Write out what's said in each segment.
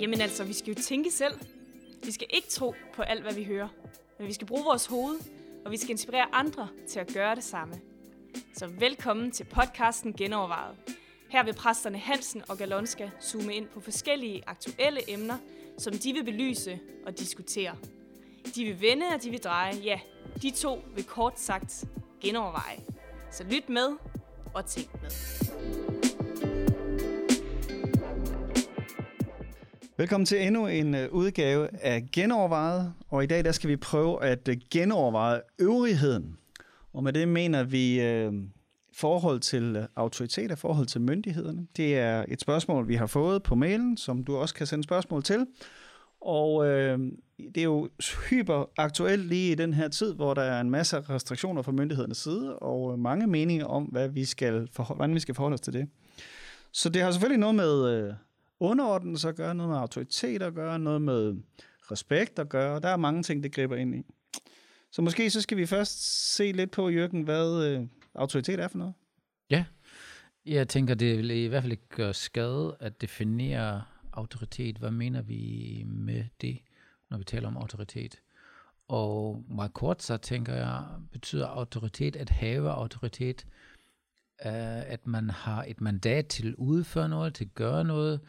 Jamen altså, vi skal jo tænke selv. Vi skal ikke tro på alt, hvad vi hører. Men vi skal bruge vores hoved, og vi skal inspirere andre til at gøre det samme. Så velkommen til podcasten Genovervejet. Her vil præsterne Hansen og Galonska zoome ind på forskellige aktuelle emner, som de vil belyse og diskutere. De vil vende, og de vil dreje. Ja, de to vil kort sagt genoverveje. Så lyt med og tænk med. Velkommen til endnu en øh, udgave af Genovervejet, og i dag der skal vi prøve at øh, genoverveje øvrigheden. Og med det mener vi øh, forhold til øh, autoriteter, forhold til myndighederne. Det er et spørgsmål, vi har fået på mailen, som du også kan sende spørgsmål til. Og øh, det er jo hyper aktuelt lige i den her tid, hvor der er en masse restriktioner fra myndighedernes side, og mange meninger om, hvad vi skal forholde, hvordan vi skal forholde os til det. Så det har selvfølgelig noget med øh, underordnelse at gøre, noget med autoritet at gøre, noget med respekt at gøre. Der er mange ting, det griber ind i. Så måske så skal vi først se lidt på, Jørgen, hvad øh, autoritet er for noget. Ja, jeg tænker, det vil i hvert fald ikke gøre skade at definere autoritet. Hvad mener vi med det, når vi taler om autoritet? Og meget kort så tænker jeg, betyder autoritet at have autoritet, øh, at man har et mandat til at udføre noget, til at gøre noget,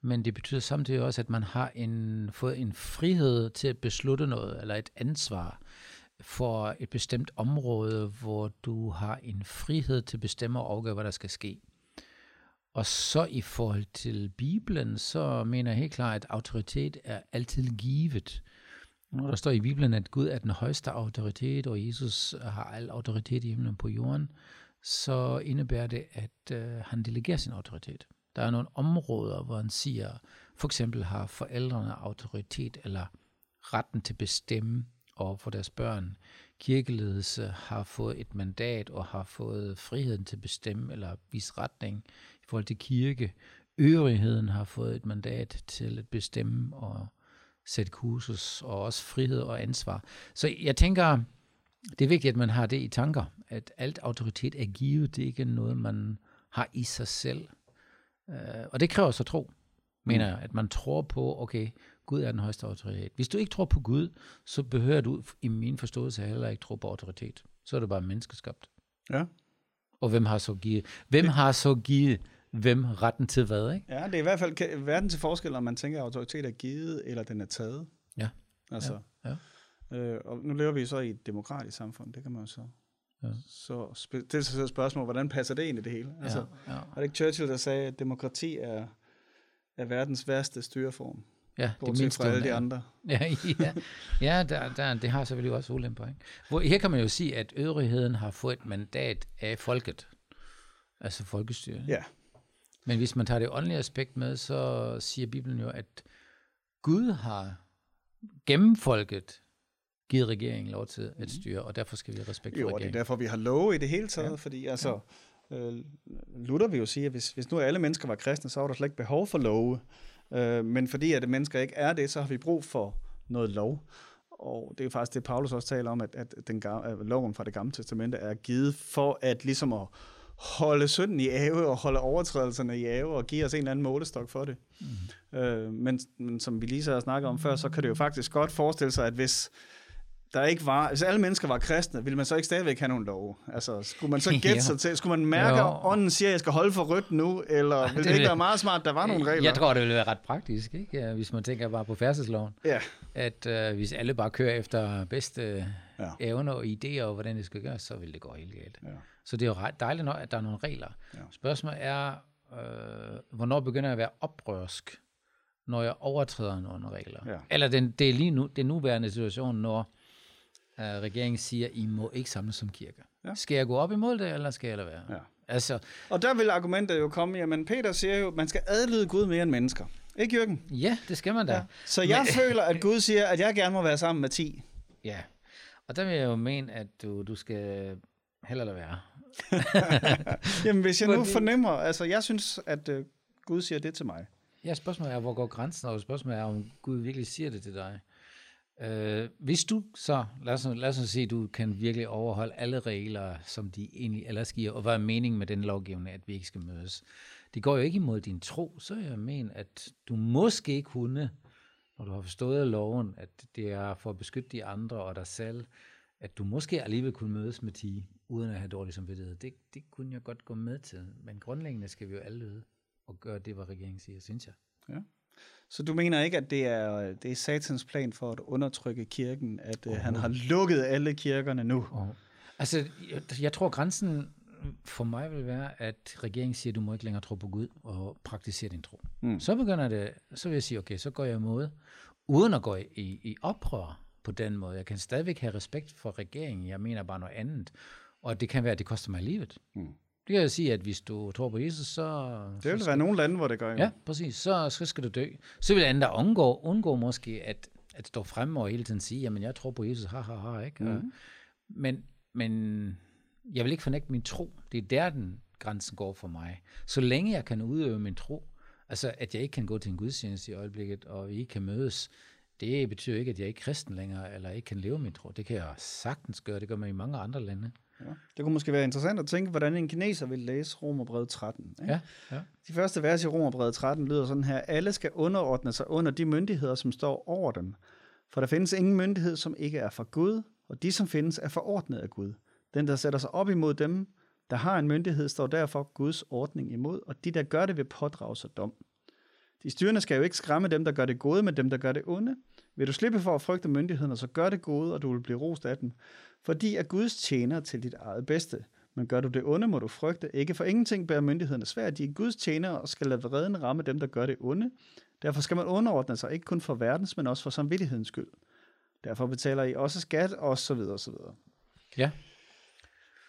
men det betyder samtidig også, at man har en, fået en frihed til at beslutte noget, eller et ansvar for et bestemt område, hvor du har en frihed til at bestemme og afgøre, hvad der skal ske. Og så i forhold til Bibelen, så mener jeg helt klart, at autoritet er altid givet. Når der står i Bibelen, at Gud er den højeste autoritet, og Jesus har al autoritet i himlen på jorden, så indebærer det, at øh, han delegerer sin autoritet. Der er nogle områder, hvor han siger, for eksempel har forældrene autoritet eller retten til at bestemme over for deres børn. Kirkeledelse har fået et mandat og har fået friheden til at bestemme eller vise retning forhold til kirke. Øvrigheden har fået et mandat til at bestemme og sætte kursus og også frihed og ansvar. Så jeg tænker, det er vigtigt, at man har det i tanker, at alt autoritet er givet, det er ikke noget, man har i sig selv. Uh, og det kræver så tro, mener jeg, at man tror på, okay, Gud er den højeste autoritet. Hvis du ikke tror på Gud, så behøver du i min forståelse heller ikke tro på autoritet. Så er det bare menneskeskabt. Ja. Og hvem har så givet, hvem har så givet hvem retten til hvad, ikke? Ja, det er i hvert fald verden til forskel, om man tænker, at autoritet er givet, eller den er taget. Ja. Altså, ja. ja. Øh, og nu lever vi så i et demokratisk samfund, det kan man jo så Ja. Så det er så et spørgsmål, hvordan passer det ind i det hele? Altså, ja, ja. Var det ikke Churchill, der sagde, at demokrati er, er verdens værste styreform? Ja, det mindste fra alle de andre. Ja, ja, ja der, der, det har selvfølgelig også ulemper. Ikke? Hvor, her kan man jo sige, at øvrigheden har fået et mandat af folket. Altså folkestyret. Ja. Men hvis man tager det åndelige aspekt med, så siger Bibelen jo, at Gud har gennem folket givet regeringen lov til at styre, og derfor skal vi respektere regeringen. Jo, det er derfor, vi har lov i det hele taget, ja. fordi altså, ja. øh, Luther vil jo sige, at hvis, hvis nu alle mennesker var kristne, så var der slet ikke behov for love. Øh, men fordi at mennesker ikke er det, så har vi brug for noget lov. Og det er faktisk det, Paulus også taler om, at, at den at loven fra det gamle testamente er givet for at ligesom at holde synden i ave og holde overtrædelserne i ave og give os en eller anden målestok for det. Mm. Øh, men, men som vi lige så har snakket om før, så kan det jo faktisk godt forestille sig, at hvis der ikke var, hvis alle mennesker var kristne, ville man så ikke stadigvæk have nogle lov? Altså, skulle man så gætte sig til, skulle man mærke, at ånden siger, at jeg skal holde for rødt nu, eller ville det, det ikke være meget smart, der var nogle regler? Jeg tror, det ville være ret praktisk, ikke? Hvis man tænker bare på færdselsloven. Ja. At uh, hvis alle bare kører efter bedste ja. evner og idéer, og hvordan det skal gøres, så vil det gå helt galt. Ja. Så det er jo ret dejligt nok, at der er nogle regler. Ja. Spørgsmålet er, øh, hvornår begynder jeg at være oprørsk, når jeg overtræder nogle regler? Ja. Eller den, det er lige nu, det nuværende situation, når uh, regeringen siger, I må ikke samles som kirke. Ja. Skal jeg gå op imod det, eller skal jeg lade være? Ja. Altså, Og der vil argumentet jo komme, jamen Peter siger jo, at man skal adlyde Gud mere end mennesker. Ikke Jørgen? ja, det skal man da. Ja. Så jeg føler, at Gud siger, at jeg gerne må være sammen med 10. Ja, og der vil jeg jo mene, at du, du skal heller lade være. Jamen hvis jeg nu fornemmer, altså jeg synes, at uh, Gud siger det til mig. Ja, spørgsmålet er, hvor går grænsen, og spørgsmålet er, om Gud virkelig siger det til dig. Øh, hvis du så, lad os, lad os sige, du kan virkelig overholde alle regler, som de egentlig ellers giver, og hvad er meningen med den lovgivning, at vi ikke skal mødes? Det går jo ikke imod din tro, så jeg mener, at du måske kunne, når du har forstået loven, at det er for at beskytte de andre og dig selv, at du måske alligevel kunne mødes med ti, uden at have dårlig samvittighed. Det, det kunne jeg godt gå med til, men grundlæggende skal vi jo alle lyde og gøre det, hvad regeringen siger, synes jeg. Ja. Så du mener ikke, at det er, det er satans plan for at undertrykke kirken, at oh. han har lukket alle kirkerne nu? Oh. Altså, jeg, jeg tror, grænsen for mig vil være, at regeringen siger, at du må ikke længere tro på Gud og praktisere din tro. Mm. Så begynder det, så vil jeg sige, okay, så går jeg imod, uden at gå i, i oprør på den måde. Jeg kan stadigvæk have respekt for regeringen, jeg mener bare noget andet. Og det kan være, at det koster mig livet. Mm. Det kan jeg sige, at hvis du tror på Jesus, så... Det vil så være nogle lande, hvor det gør. Ja, præcis. Så, så skal du dø. Så vil andre undgå, undgå måske at, at stå frem og hele tiden sige, jamen jeg tror på Jesus, ha, ha, ha, ikke? Mm. Men, men jeg vil ikke fornægte min tro. Det er der, den grænsen går for mig. Så længe jeg kan udøve min tro, altså at jeg ikke kan gå til en gudstjeneste i øjeblikket, og vi ikke kan mødes, det betyder ikke, at jeg ikke er kristen længere, eller ikke kan leve min tro. Det kan jeg sagtens gøre. Det gør man i mange andre lande. Ja. Det kunne måske være interessant at tænke, hvordan en kineser vil læse Romerbrevet 13. Ikke? Ja, ja. De første vers i Romerbrevet 13 lyder sådan her. Alle skal underordne sig under de myndigheder, som står over dem. For der findes ingen myndighed, som ikke er fra Gud, og de, som findes, er forordnet af Gud. Den, der sætter sig op imod dem, der har en myndighed, står derfor Guds ordning imod, og de, der gør det, vil pådrage sig dom. De styrende skal jo ikke skræmme dem, der gør det gode, men dem, der gør det onde. Vil du slippe for at frygte myndighederne, så gør det gode, og du vil blive rost af dem. Fordi er Guds tjener til dit eget bedste. Men gør du det onde, må du frygte. Ikke for ingenting bærer myndighederne svært. De er Guds tjenere og skal lade vreden ramme dem, der gør det onde. Derfor skal man underordne sig, ikke kun for verdens, men også for samvittighedens skyld. Derfor betaler I også skat, og så videre, og så videre. Ja.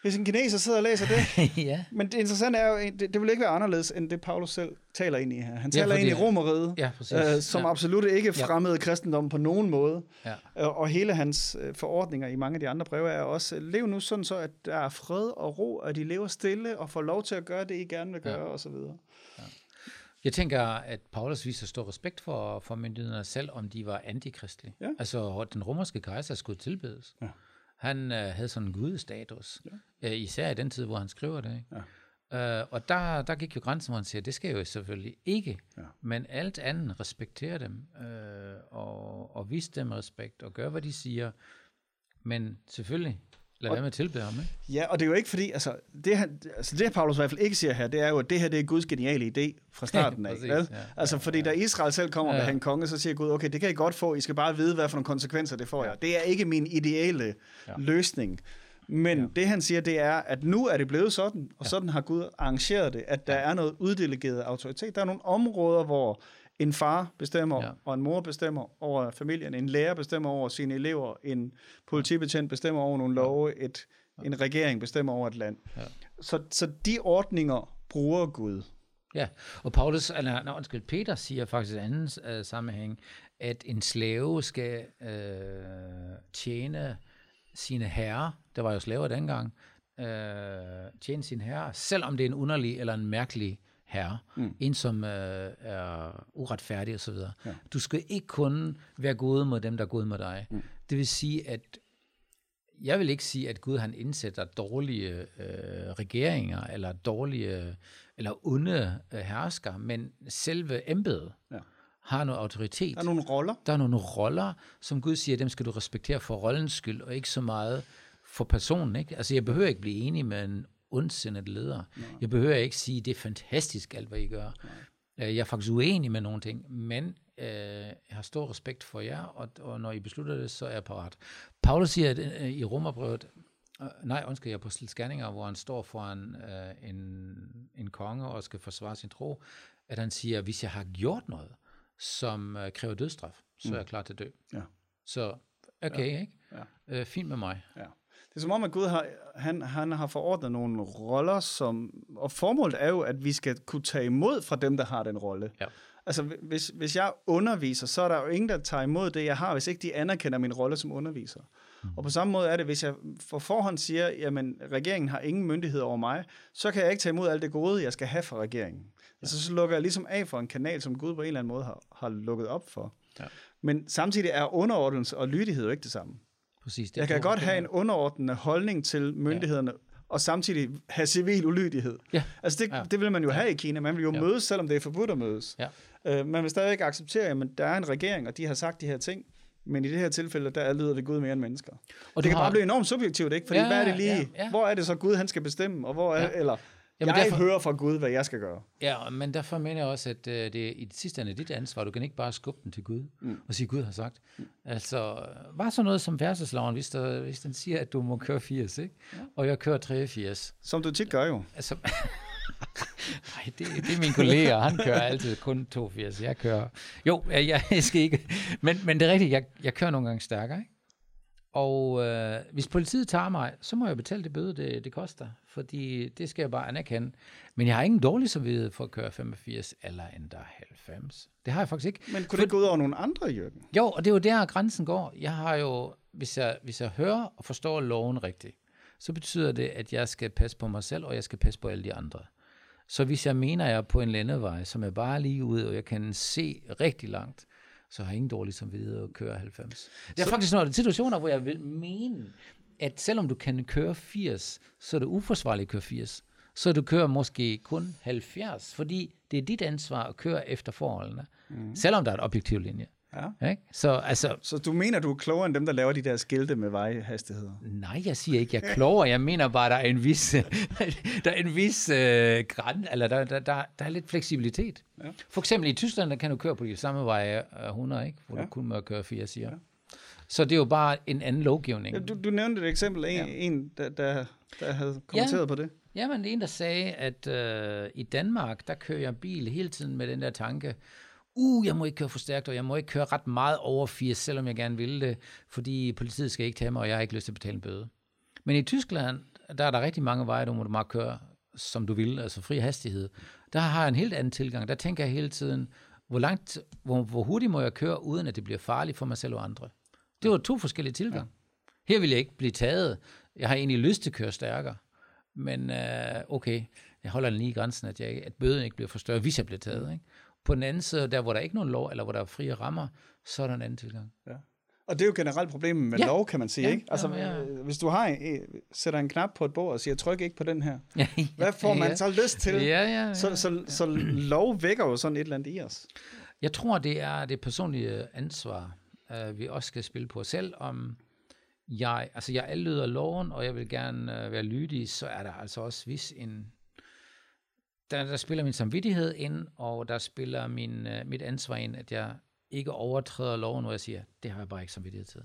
Hvis en kineser sidder og læser det. ja. Men det interessante er jo, det, det vil ikke være anderledes, end det Paulus selv taler ind i her. Han taler ja, ind i romeriet, ja, øh, som ja. absolut ikke fremmede ja. kristendom på nogen måde. Ja. Øh, og hele hans øh, forordninger i mange af de andre breve er også, lev nu sådan så, at der er fred og ro, at de lever stille og får lov til at gøre det, I gerne vil gøre, ja. osv. Ja. Jeg tænker, at Paulus viser stor respekt for, for myndighederne selv, om de var antikristlige. Ja. Altså, den romerske kejser skulle tilbedes. Ja. Han øh, havde sådan en gudestatus, ja. øh, især i den tid, hvor han skriver det. Ikke? Ja. Øh, og der, der gik jo grænsen, hvor han siger, det skal jo selvfølgelig ikke, ja. men alt andet respektere dem, øh, og, og vise dem respekt, og gøre, hvad de siger. Men selvfølgelig, Lad være med at tilbede ham, ikke? Ja, og det er jo ikke fordi, altså det, her, altså det Paulus i hvert fald ikke siger her, det er jo, at det her det er Guds geniale idé fra starten af. ja, altså fordi ja. da Israel selv kommer ja. med en konge, så siger Gud, okay, det kan I godt få, I skal bare vide, hvad for nogle konsekvenser det får ja. jer. Det er ikke min ideale ja. løsning. Men ja. det han siger, det er, at nu er det blevet sådan, og ja. sådan har Gud arrangeret det, at der ja. er noget uddelegeret autoritet. Der er nogle områder, hvor en far bestemmer, ja. og en mor bestemmer over familien, en lærer bestemmer over sine elever, en politibetjent bestemmer over nogle love, et, en regering bestemmer over et land. Ja. Så, så de ordninger bruger Gud. Ja, og Paulus, eller no, undskyld, Peter siger faktisk i en anden uh, sammenhæng, at en slave skal uh, tjene sine herrer, der var jo slaver dengang, uh, tjene sine herrer, selvom det er en underlig eller en mærkelig herre, mm. en som øh, er uretfærdig osv. Ja. Du skal ikke kun være god mod dem, der er gode mod dig. Mm. Det vil sige, at jeg vil ikke sige, at Gud han indsætter dårlige øh, regeringer, eller dårlige, eller onde øh, hersker, men selve embedet ja. har noget autoritet. Der er nogle roller. Der er nogle roller, som Gud siger, dem skal du respektere for rollens skyld, og ikke så meget for personen. Ikke? Altså, jeg behøver ikke blive enig med en ondsindet leder. Nej. Jeg behøver ikke sige, at det er fantastisk alt, hvad I gør. Nej. Øh, jeg er faktisk uenig med nogle ting, men øh, jeg har stor respekt for jer, og, og når I beslutter det, så er jeg parat. Paulus siger at, øh, i Romerbrevet, øh, nej, undskyld, jeg på Skærninger, hvor han står foran øh, en, en konge og skal forsvare sin tro, at han siger, hvis jeg har gjort noget, som øh, kræver dødstraf, så mm. er jeg klar til at dø. Ja. Så okay, ja. ikke? Ja. Øh, fint med mig. Ja. Det er som om, at Gud har, han, han har forordnet nogle roller, som, og formålet er jo, at vi skal kunne tage imod fra dem, der har den rolle. Ja. Altså, hvis, hvis jeg underviser, så er der jo ingen, der tager imod det, jeg har, hvis ikke de anerkender min rolle som underviser. Mm. Og på samme måde er det, hvis jeg for forhånd siger, jamen, regeringen har ingen myndighed over mig, så kan jeg ikke tage imod alt det gode, jeg skal have fra regeringen. Ja. Altså, så lukker jeg ligesom af for en kanal, som Gud på en eller anden måde har, har lukket op for. Ja. Men samtidig er underordnelse og lydighed jo ikke det samme. Præcis. Det Jeg kan godt det have en underordnende holdning til myndighederne, og samtidig have civil ulydighed. Ja. Altså det, Ja. det vil man jo have i Kina. Man vil jo Ja. mødes, selvom det er forbudt at mødes. Ja. Øh, man vil stadig ikke acceptere, at der er en regering, og de har sagt de her ting. Men i det her tilfælde, der lyder vi Gud mere end mennesker. Og det kan har- bare blive enormt subjektivt, ikke? Fordi Ja, hvad er det lige? ja, ja. Hvor er det så Gud, han skal bestemme? Og hvor er, Ja. eller Jamen, jeg derfor- hører fra Gud, hvad jeg skal gøre. Ja, men derfor mener jeg også, at øh, det i det sidste ende dit ansvar. Du kan ikke bare skubbe den til Gud mm. og sige, Gud har sagt. Mm. Altså, bare sådan noget som færdselsloven, hvis, der, hvis den siger, at du må køre 80, ikke? Ja. og jeg kører 83. Som du tit gør jo. Altså, Nej, det, det er min kollega, han kører altid kun 82. Jeg kører... Jo, jeg, jeg skal ikke... Men, men det er rigtigt, jeg, jeg kører nogle gange stærkere, ikke? Og øh, hvis politiet tager mig, så må jeg betale det bøde, det, det koster. Fordi det skal jeg bare anerkende. Men jeg har ingen dårlig samvittighed for at køre 85 eller endda 90. Det har jeg faktisk ikke. Men kunne det gå ud over nogle andre, Jørgen? Jo, og det er jo der, grænsen går. Jeg har jo, hvis jeg, hvis jeg hører og forstår loven rigtigt, så betyder det, at jeg skal passe på mig selv, og jeg skal passe på alle de andre. Så hvis jeg mener, at jeg er på en landevej, som er bare lige ude, og jeg kan se rigtig langt, så har jeg ingen dårlig samvittighed at køre 90. Det er så... faktisk nogle situationer, hvor jeg vil mene, at selvom du kan køre 80, så er det uforsvarligt at køre 80. Så du kører måske kun 70, fordi det er dit ansvar at køre efter forholdene, mm. selvom der er et objektiv linje. Ja. Ikke? Så altså, Så du mener, du er klogere end dem, der laver de der skilte med vejhastigheder? nej, jeg siger ikke, jeg er klogere. Jeg mener bare, der er en vis, der er en vis øh, græn, eller der, der, der, der er lidt fleksibilitet. Ja. For eksempel i Tyskland, der kan du køre på de samme veje øh, 100, ikke? hvor ja. Du kun må køre 4, siger. Ja. Så det er jo bare en anden lovgivning. Ja, du, du nævnte et eksempel af en, Ja. en der, der, der havde kommenteret Ja. på det. Jamen, det er en, der sagde, at øh, i Danmark, der kører jeg bil hele tiden med den der tanke, uh, jeg må ikke køre for stærkt, og jeg må ikke køre ret meget over 80, selvom jeg gerne vil det, fordi politiet skal ikke tage mig, og jeg har ikke lyst til at betale en bøde. Men i Tyskland, der er der rigtig mange veje, du må bare køre, som du vil, altså fri hastighed. Der har jeg en helt anden tilgang. Der tænker jeg hele tiden, hvor, langt, hvor, hvor hurtigt må jeg køre, uden at det bliver farligt for mig selv og andre. Det var to forskellige tilgang. Her vil jeg ikke blive taget. Jeg har egentlig lyst til at køre stærkere. Men øh, okay, jeg holder den lige i grænsen, at, jeg, at bøden ikke bliver for større, hvis jeg bliver taget. Ikke? På den anden side, der hvor der ikke er nogen lov, eller hvor der er frie rammer, så er der en anden tilgang. Og det er jo generelt problemet med Ja. ja. lov, kan man sige. Ja, ikke? Altså, ja, ja. øh, Hvis du har øh, sætter en knap på et bord og siger, tryk ikke på den her, Ja, hvad får man ja. så lyst til? Ja, ja, ja. Så, så, så lov vækker jo sådan et eller andet i os. Jeg tror, det er det personlige ansvar, uh, vi også skal spille på. Selv om jeg, altså jeg allyder loven, og jeg vil gerne uh, være lydig, så er der altså også vis en... Der, der spiller min samvittighed ind, og der spiller min, uh, mit ansvar ind, at jeg ikke overtræder loven, hvor jeg siger, det har jeg bare ikke samvittighed til.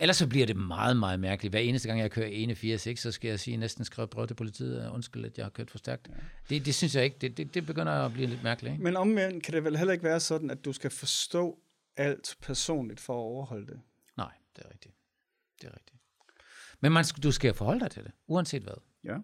Ellers så bliver det meget, meget mærkeligt. Hver eneste gang, jeg kører 81, ikke, så skal jeg sige, næsten skrive brev til politiet, uh, undskyld, at jeg har kørt for stærkt. Ja. Det, det synes jeg ikke. Det, det, det begynder at blive lidt mærkeligt. Ikke? Men omvendt kan det vel heller ikke være sådan, at du skal forstå alt personligt for at overholde det. Nej, det er rigtigt. Det er rigtigt. Men man, du skal forholde dig til det, uanset hvad. Ja.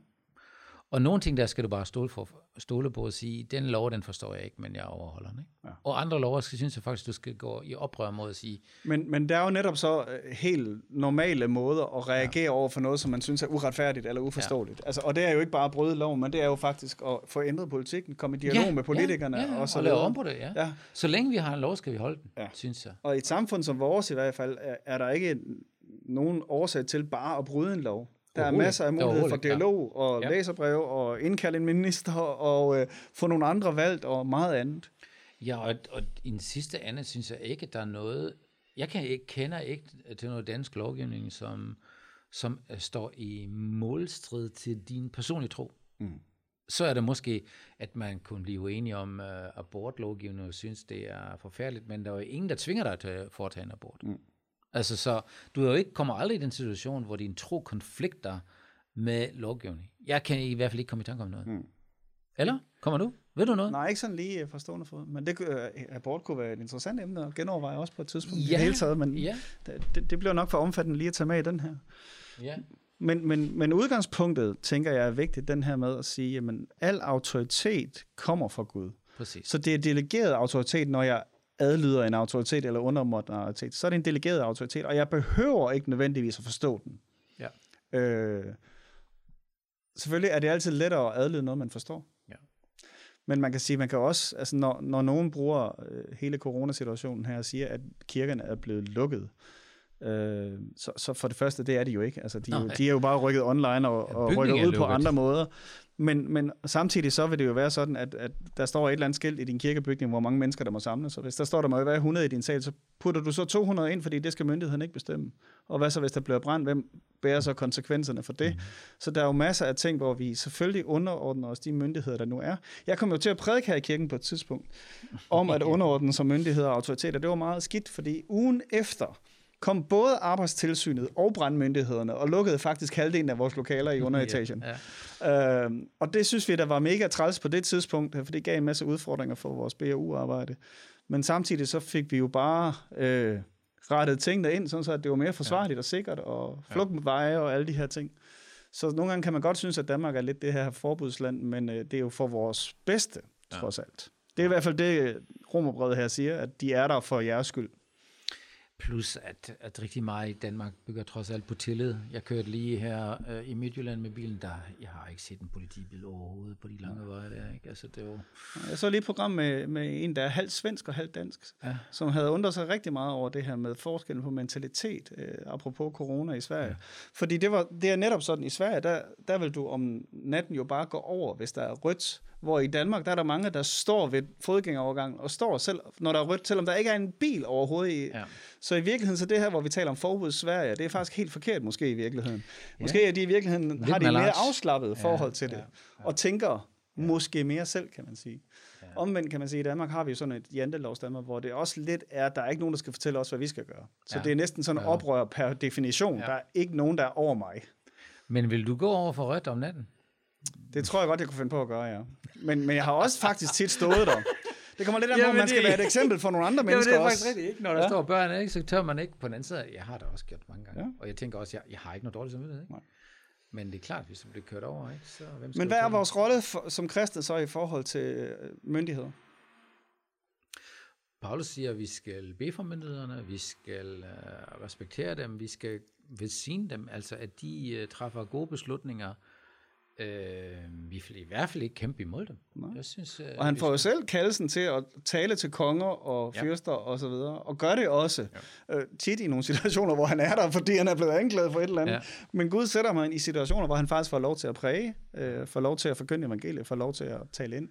Og nogle ting, der skal du bare stole, for, stole på og sige, den lov, den forstår jeg ikke, men jeg overholder den. Ikke? Ja. Og andre lover, skal, synes jeg faktisk, du skal gå i oprør mod at sige, Men, men der er jo netop så øh, helt normale måder at reagere ja. over for noget, som man synes er uretfærdigt eller uforståeligt. Ja. Altså, og det er jo ikke bare at bryde loven, men det er jo faktisk at få ændret politikken, komme i dialog ja, med politikerne ja, ja, og så og lave om på det, ja. Ja. Så længe vi har en lov, skal vi holde den, Ja. synes jeg. Og i et samfund som vores i hvert fald, er, er der ikke nogen årsag til bare at bryde en lov. Der er masser af mulighed for dialog og Ja. læserbrev og indkalde en minister og øh, få nogle andre valgt og meget andet. Ja, og, og i den sidste ende synes jeg ikke, at der er noget... Jeg kan ikke, kender ikke til noget dansk lovgivning, som, som øh, står i målstrid til din personlige tro. Mm. Så er det måske, at man kunne blive uenige om uh, abortlovgivning og synes, det er forfærdeligt, men der er jo ingen, der tvinger dig til at foretage en abort. Mm. Altså, så du er jo ikke, kommer aldrig i den situation, hvor din tro konflikter med lovgivning. Jeg kan i hvert fald ikke komme i tanke om noget. Mm. Eller? Kommer du? Ved du noget? Nej, ikke sådan lige øh, fra stående fod, men det, øh, abort kunne være et interessant emne at genoverveje også på et tidspunkt i Ja, det hele taget, men Ja, det, det, bliver nok for omfattende lige at tage med i den her. ja. Men, men, men udgangspunktet, tænker jeg, er vigtigt, den her med at sige, jamen al autoritet kommer fra Gud. Præcis. Så det er delegeret autoritet, når jeg adlyder en autoritet eller undermåtte en autoritet. Så er det en delegeret autoritet, og jeg behøver ikke nødvendigvis at forstå den. Ja. Øh, selvfølgelig er det altid lettere at adlyde noget, man forstår. Ja. Men man kan sige, man kan også, altså når, når nogen bruger øh, hele coronasituationen her og siger, at kirkerne er blevet lukket, øh, så, så for det første, det er de jo ikke. Altså, de, er jo, de er jo bare rykket online og, og er ud på andre måder. Men, men samtidig så vil det jo være sådan, at, at der står et eller andet skilt i din kirkebygning, hvor mange mennesker der må samles. Så hvis der står, der må være 100 i din sal, så putter du så 200 ind, fordi det skal myndigheden ikke bestemme. Og hvad så, hvis der bliver brændt? Hvem bærer så konsekvenserne for det? Mm. Så der er jo masser af ting, hvor vi selvfølgelig underordner os de myndigheder, der nu er. Jeg kom jo til at prædike her i kirken på et tidspunkt, om at underordne sig myndigheder og autoriteter. Det var meget skidt, fordi ugen efter kom både arbejdstilsynet og brandmyndighederne og lukkede faktisk halvdelen af vores lokaler i underetagen. Ja. Øhm, og det synes vi, der var mega træls på det tidspunkt, for det gav en masse udfordringer for vores BAU-arbejde. Men samtidig så fik vi jo bare øh, rettet tingene ind, sådan så at det var mere forsvarligt ja. og sikkert, og flugtveje og alle de her ting. Så nogle gange kan man godt synes, at Danmark er lidt det her forbudsland, men øh, det er jo for vores bedste, trods alt. Det er i hvert fald det, Romerbrevet her siger, at de er der for jeres skyld. Plus, at, at rigtig meget i Danmark bygger trods alt på tillid. Jeg kørte lige her øh, i Midtjylland med bilen, der jeg har ikke set en politibil overhovedet på de lange veje der. Ikke? Altså, det var, Jeg så lige et program med, med en, der er halvt svensk og halvt dansk, Ja. som havde undret sig rigtig meget over det her med forskellen på mentalitet, øh, apropos corona i Sverige. Ja. Fordi det, var, det er netop sådan, i Sverige, der, der vil du om natten jo bare gå over, hvis der er rødt. Hvor i Danmark, der er der mange, der står ved fodgængerovergangen og står selv, når der er rødt, selvom der ikke er en bil overhovedet i. Ja. Så i virkeligheden, så det her, hvor vi taler om forbud i Sverige, det er faktisk helt forkert måske i virkeligheden. Måske er de i virkeligheden, Lidt har de mere afslappet forhold til ja, det, og tænker måske mere selv, kan man sige. Ja. Omvendt kan man sige, at i Danmark har vi sådan et jantelovs Danmark, hvor det også lidt er, at der er ikke nogen, der skal fortælle os, hvad vi skal gøre. Så Ja. ja. det er næsten sådan en oprør per definition. Ja. Ja. Der er ikke nogen, der er over mig. Men vil du gå over for rødt om natten? Det tror jeg godt, jeg kunne finde på at gøre, ja. Men, men jeg har også faktisk tit stået der. Det kommer lidt an på, om man skal være et eksempel for nogle andre mennesker det er også. faktisk rigtigt, ikke? Når der Ja. står børn, ikke, så tør man ikke. På den anden side, jeg har det også gjort mange gange. Ja. Og jeg tænker også, jeg, jeg har ikke noget dårligt samvittighed. Ikke? Nej. Men det er klart, hvis du bliver kørt over, ikke? så hvem skal Men hvad er vores rolle for, som kristne så i forhold til øh, myndigheder? Paulus siger, at vi skal bede for myndighederne, vi skal uh, respektere dem, vi skal velsigne dem, altså at de uh, træffer gode beslutninger. Uh, vi vil i hvert fald ikke kæmpe imod dem. Nej. Jeg synes, uh, Og han får jo selv kaldelsen til at tale til konger og Ja. fyrster og så videre, og gør det også ja. øh, tit i nogle situationer, hvor han er der, fordi han er blevet anklaget for et eller andet. Ja. Ja. Men Gud sætter mig i situationer, hvor han faktisk får lov til at præge, øh, får lov til at forkynde evangeliet, får lov til at tale ind.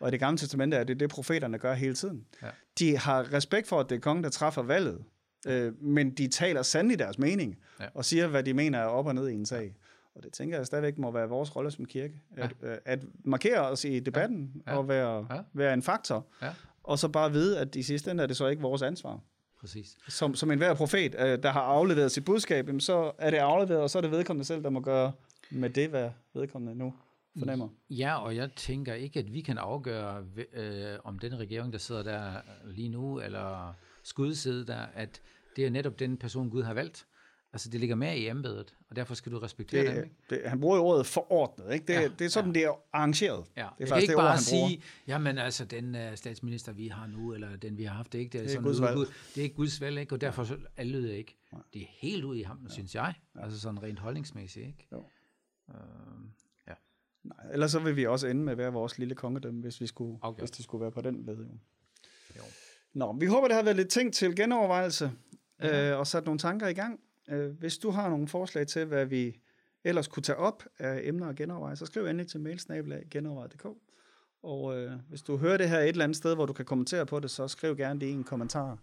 Og i det gamle testamente er det det, profeterne gør hele tiden. Ja. De har respekt for, at det er kongen, der træffer valget, øh, men de taler sandelig deres mening, Ja. og siger, hvad de mener er op og ned i en sag. Og det tænker jeg stadigvæk må være vores rolle som kirke, at, øh, at markere os i debatten Ja. og være, Ja. være en faktor. Ja. Og så bare vide, at i sidste ende er det så ikke vores ansvar. Præcis. Som, som enhver profet, øh, der har afleveret sit budskab, så er det afleveret, og så er det vedkommende selv, der må gøre med det, hvad vedkommende nu fornemmer. Ja, og jeg tænker ikke, at vi kan afgøre, øh, om den regering, der sidder der lige nu, eller skulle sidde der, at det er netop den person, Gud har valgt. Altså, det ligger mere i embedet, og derfor skal du respektere dem. Det, Ikke? det, han bruger jo ordet forordnet, ikke? Det, Ja, ja, det er sådan, ja. det er arrangeret. Ja, det er jeg kan ikke det ord, bare bruger. sige, jamen altså, den uh, statsminister, vi har nu, eller den, vi har haft, det ikke, det er, Det er sådan Guds valg. Det er ikke Guds valg, ikke? og derfor så lyder ikke. Det er helt ude i ham, ja. synes jeg. Altså sådan rent holdningsmæssigt, ikke? Jo. Øhm, ja. Nej, ellers så vil vi også ende med at være vores lille kongedømme, hvis, vi skulle, Afgjort. hvis det skulle være på den led. Jo. Jo. Nå, vi håber, det har været lidt ting til genovervejelse ja. øh, og sat nogle tanker i gang. Øh, hvis du har nogle forslag til, hvad vi ellers kunne tage op af emner og genoverveje, så skriv endelig til mailsnabelag.genoverveje.dk. Og øh, hvis du hører det her et eller andet sted, hvor du kan kommentere på det, så skriv gerne det i en kommentar.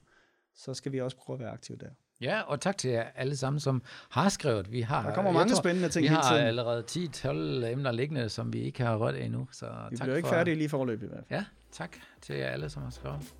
Så skal vi også prøve at være aktive der. Ja, og tak til jer alle sammen, som har skrevet. Vi har, Der kommer mange spændende ting Vi har tiden. allerede 10-12 emner liggende, som vi ikke har rørt endnu. Så Vi tak bliver ikke for, færdige lige forløb i hvert fald. Ja, tak til jer alle, som har skrevet.